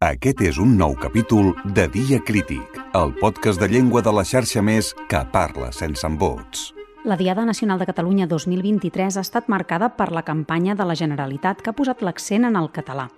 Aquest és un nou capítol de Dia Crític, el podcast de llengua de la xarxa més que parla sense embots. La Diada Nacional de Catalunya 2023 ha estat marcada per la campanya de la Generalitat que ha posat l'accent en el català.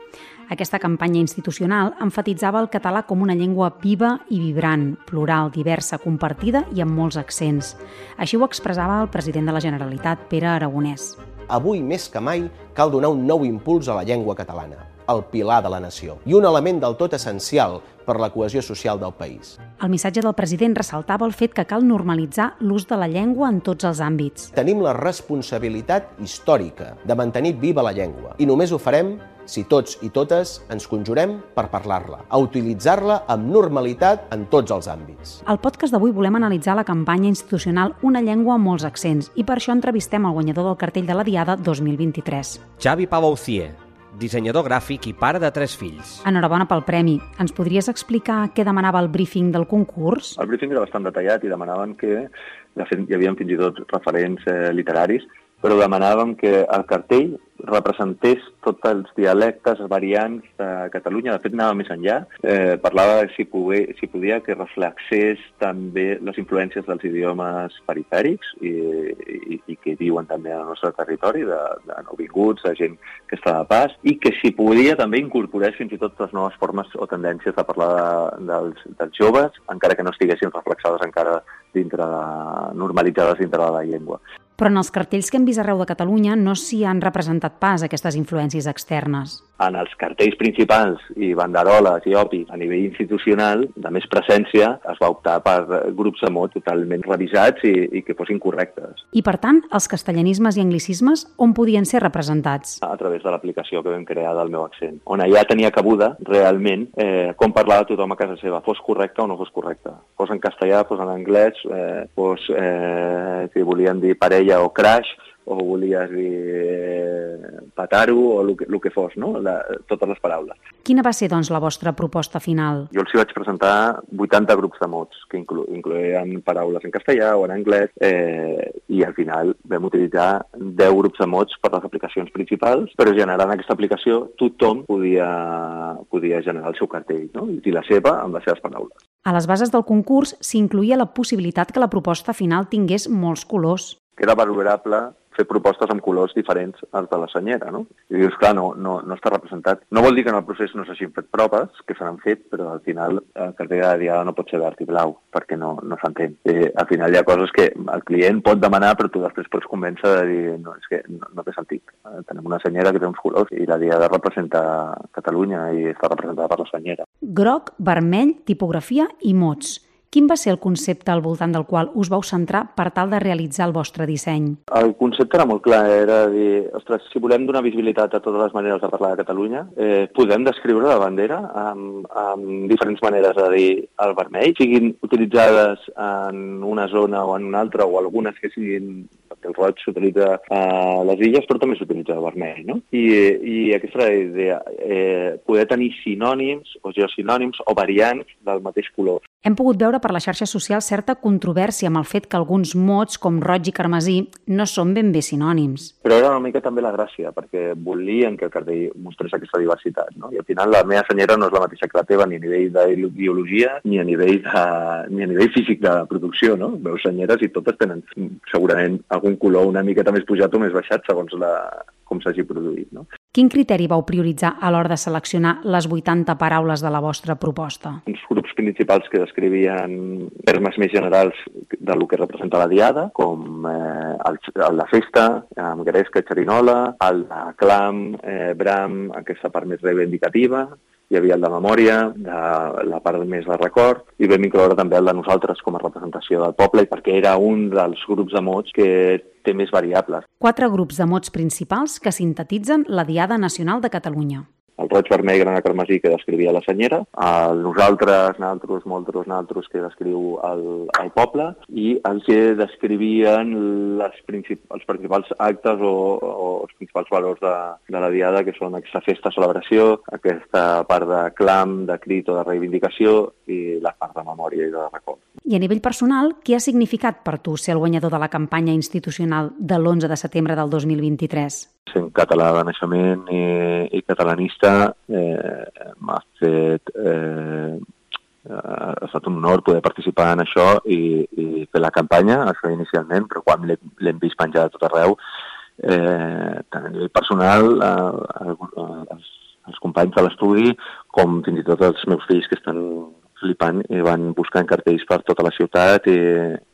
Aquesta campanya institucional enfatitzava el català com una llengua viva i vibrant, plural, diversa, compartida i amb molts accents. Així ho expressava el president de la Generalitat, Pere Aragonès. Avui més que mai cal donar un nou impuls a la llengua catalana el pilar de la nació i un element del tot essencial per la cohesió social del país. El missatge del president ressaltava el fet que cal normalitzar l'ús de la llengua en tots els àmbits. Tenim la responsabilitat històrica de mantenir viva la llengua i només ho farem si tots i totes ens conjurem per parlar-la, a utilitzar-la amb normalitat en tots els àmbits. Al podcast d'avui volem analitzar la campanya institucional Una llengua amb molts accents i per això entrevistem el guanyador del cartell de la Diada 2023. Xavi Pavaucier, dissenyador gràfic i pare de tres fills. Enhorabona pel premi. Ens podries explicar què demanava el briefing del concurs? El briefing era bastant detallat i demanaven que, de fet, hi havia fins i tot referents eh, literaris, però demanàvem que el cartell representés tots els dialectes variants de Catalunya. De fet, anava més enllà. Eh, parlava de si, pogué, si podia que reflexés també les influències dels idiomes perifèrics i, i, i que viuen també al nostre territori, de, de nouvinguts, de gent que està de pas, i que si podia també incorporés fins i tot les noves formes o tendències de parlar de, dels, dels joves, encara que no estiguessin reflexades encara dintre de, normalitzades dintre de la llengua. Però en els cartells que hem vist arreu de Catalunya no s'hi han representat pas aquestes influències externes. En els cartells principals i banderoles i opi a nivell institucional, de més presència, es va optar per grups de mot totalment revisats i, i que fossin correctes. I, per tant, els castellanismes i anglicismes on podien ser representats? A través de l'aplicació que vam crear del meu accent, on ja tenia cabuda realment eh, com parlava tothom a casa seva, fos correcte o no fos correcte. Fos en castellà, fos en anglès, eh, fos, eh, si volien dir parella o crash, o volies dir eh, pataro, o el que, el que fos, no? La, totes les paraules. Quina va ser, doncs, la vostra proposta final? Jo els hi vaig presentar 80 grups de mots, que inclo incloïen paraules en castellà o en anglès, eh, i al final vam utilitzar 10 grups de mots per les aplicacions principals, però generant aquesta aplicació tothom podia, podia generar el seu cartell, no? i dir la seva amb les seves paraules. A les bases del concurs s'incluïa la possibilitat que la proposta final tingués molts colors que era valorable fer propostes amb colors diferents als de la senyera, no? I dius, clar, no, no, no està representat. No vol dir que en el procés no s'hagin fet proves, que se n'han fet, però al final el cartell de diada no pot ser verd i blau, perquè no, no s'entén. Eh, al final hi ha coses que el client pot demanar, però tu després pots convèncer de dir, no, és que no, no té sentit. Eh, tenim una senyera que té uns colors i la diada representa Catalunya i està representada per la senyera. Groc, vermell, tipografia i mots. Quin va ser el concepte al voltant del qual us vau centrar per tal de realitzar el vostre disseny? El concepte era molt clar, era dir, ostres, si volem donar visibilitat a totes les maneres de parlar de Catalunya, eh, podem descriure la bandera amb, amb diferents maneres de dir el vermell, siguin utilitzades en una zona o en una altra, o algunes que siguin perquè el roig s'utilitza a les illes, però també s'utilitza el vermell, no? I, i aquesta era la idea, eh, poder tenir sinònims o geosinònims o variants del mateix color. Hem pogut veure per les xarxes socials certa controvèrsia amb el fet que alguns mots, com roig i carmesí, no són ben bé sinònims. Però era una mica també la gràcia, perquè volien que el cartell mostrés aquesta diversitat. No? I al final la meva senyera no és la mateixa que la teva ni a nivell de biologia ni a nivell, de, ni a nivell físic de producció. No? Veus senyeres i totes tenen segurament algun color una miqueta més pujat o més baixat segons la, com s'hagi produït. No? Quin criteri vau prioritzar a l'hora de seleccionar les 80 paraules de la vostra proposta? Els grups principals que descrivien termes més generals de lo que representa la diada, com eh, el, el de festa, amb gresca, xerinola, el de clam, eh, bram, aquesta part més reivindicativa, hi havia el de memòria, de la part més de record, i vam incloure també el de nosaltres com a representació del poble, perquè era un dels grups de mots que té més variables. Quatre grups de mots principals que sintetitzen la Diada Nacional de Catalunya el roig vermell grana carmesí que descrivia la senyera, el nosaltres, naltros, moltros, naltros que descriu el, el poble i els que descrivien les princip els principals actes o, o els principals valors de, de la diada que són aquesta festa celebració, aquesta part de clam, de crit o de reivindicació i la part de memòria i de record. I a nivell personal, què ha significat per tu ser el guanyador de la campanya institucional de l'11 de setembre del 2023? Sent català de naixement i, i catalanista eh, m'ha fet... Eh, ha estat un honor poder participar en això i, i fer la campanya, això inicialment, però quan l'hem vist penjar a tot arreu, eh, tant a nivell personal, eh, els, els companys de l'estudi, com fins i tot els meus fills que estan flipant i van buscant cartells per tota la ciutat i,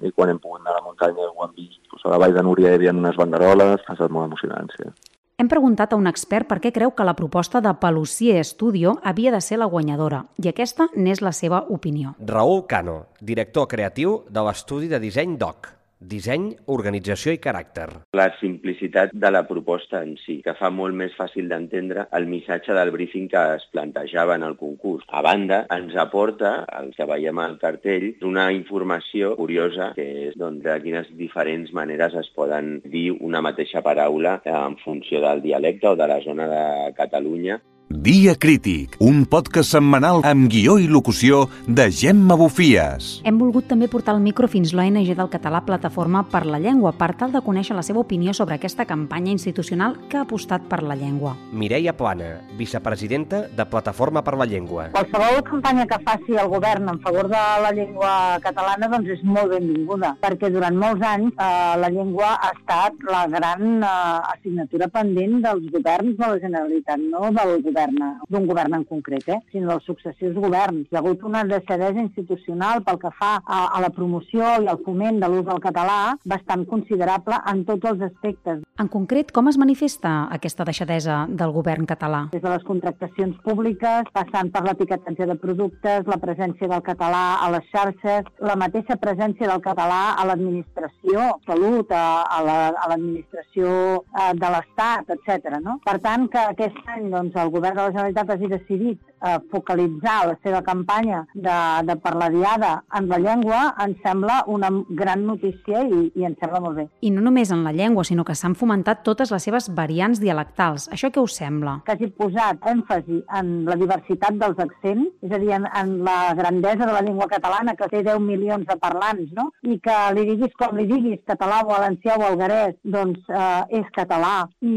i quan hem pogut anar a la muntanya ho han vist. Pues a la Vall de Núria hi havia unes banderoles, ha estat molt emocionant, sí. Hem preguntat a un expert per què creu que la proposta de Pelusier Studio havia de ser la guanyadora, i aquesta n'és la seva opinió. Raül Cano, director creatiu de l'estudi de disseny DOC disseny, organització i caràcter. La simplicitat de la proposta en si, que fa molt més fàcil d'entendre el missatge del briefing que es plantejava en el concurs. A banda, ens aporta, el que veiem al cartell, una informació curiosa, que és doncs, de quines diferents maneres es poden dir una mateixa paraula en funció del dialecte o de la zona de Catalunya. Dia Crític, un podcast setmanal amb guió i locució de Gemma Bufies. Hem volgut també portar el micro fins l'ONG del català Plataforma per la Llengua per tal de conèixer la seva opinió sobre aquesta campanya institucional que ha apostat per la llengua. Mireia Plana, vicepresidenta de Plataforma per la Llengua. Qualsevol campanya que faci el govern en favor de la llengua catalana doncs és molt benvinguda, perquè durant molts anys eh, la llengua ha estat la gran eh, assignatura pendent dels governs de la Generalitat, no del govern govern, d'un govern en concret, eh, sinó dels successius governs. Hi ha hagut una deixadesa institucional pel que fa a, a la promoció i al foment de l'ús del català bastant considerable en tots els aspectes. En concret, com es manifesta aquesta deixadesa del govern català? Des de les contractacions públiques, passant per l'etiquetatge de productes, la presència del català a les xarxes, la mateixa presència del català a l'administració, salut, a, a l'administració la, de l'Estat, etc. No? Per tant, que aquest any doncs, el govern govern de la Generalitat hagi decidit eh, focalitzar la seva campanya de, de per la diada en la llengua, em sembla una gran notícia i, i em sembla molt bé. I no només en la llengua, sinó que s'han fomentat totes les seves variants dialectals. Això què us sembla? Que hagi posat èmfasi en la diversitat dels accents, és a dir, en, en la grandesa de la llengua catalana, que té 10 milions de parlants, no? I que li diguis com li diguis, català valencià o algarès, doncs eh, és català. I,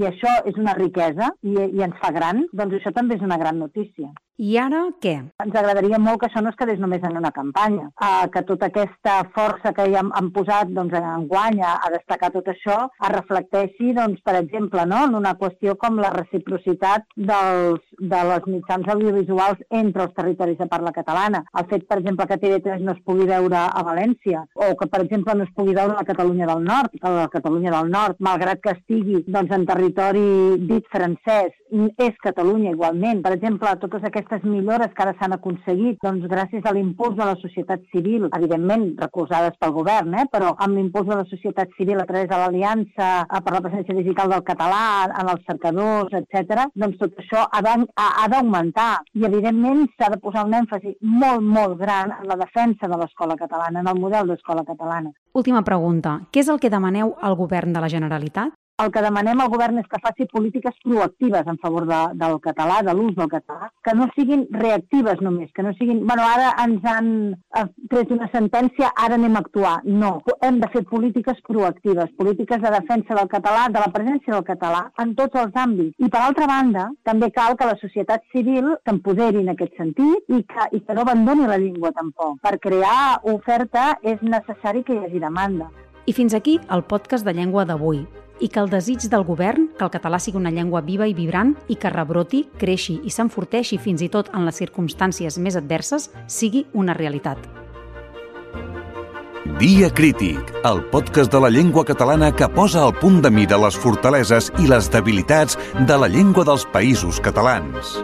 I això és una riquesa i, i ens fa gran gran, doncs això també és una gran notícia. suficiente. I ara què? Ens agradaria molt que això no es quedés només en una campanya, eh, que tota aquesta força que hi hem, hem posat doncs, en guany a, a destacar tot això es reflecteixi, doncs, per exemple, no? en una qüestió com la reciprocitat dels, de les mitjans audiovisuals entre els territoris de parla catalana. El fet, per exemple, que TV3 no es pugui veure a València o que, per exemple, no es pugui veure a la Catalunya del Nord, a la Catalunya del Nord, malgrat que estigui doncs, en territori dit francès, és Catalunya igualment. Per exemple, totes aquestes aquestes millores que ara s'han aconseguit doncs, gràcies a l'impuls de la societat civil, evidentment recolzades pel govern, eh, però amb l'impuls de la societat civil a través de l'Aliança per la presència digital del català, en els cercadors, etc. doncs tot això ha d'augmentar i evidentment s'ha de posar un èmfasi molt, molt gran en la defensa de l'escola catalana, en el model d'escola catalana. Última pregunta. Què és el que demaneu al govern de la Generalitat? El que demanem al govern és que faci polítiques proactives en favor de, del català, de l'ús del català, que no siguin reactives només, que no siguin, bueno, ara ens han eh, tret una sentència, ara anem a actuar. No, hem de fer polítiques proactives, polítiques de defensa del català, de la presència del català en tots els àmbits. I per altra banda, també cal que la societat civil s'empoderi en aquest sentit i que, i que no abandoni la llengua tampoc. Per crear oferta és necessari que hi hagi demanda. I fins aquí el podcast de llengua d'avui i que el desig del govern que el català sigui una llengua viva i vibrant i que rebroti, creixi i s'enforteixi fins i tot en les circumstàncies més adverses sigui una realitat. Dia Crític, el podcast de la llengua catalana que posa al punt de mira les fortaleses i les debilitats de la llengua dels països catalans.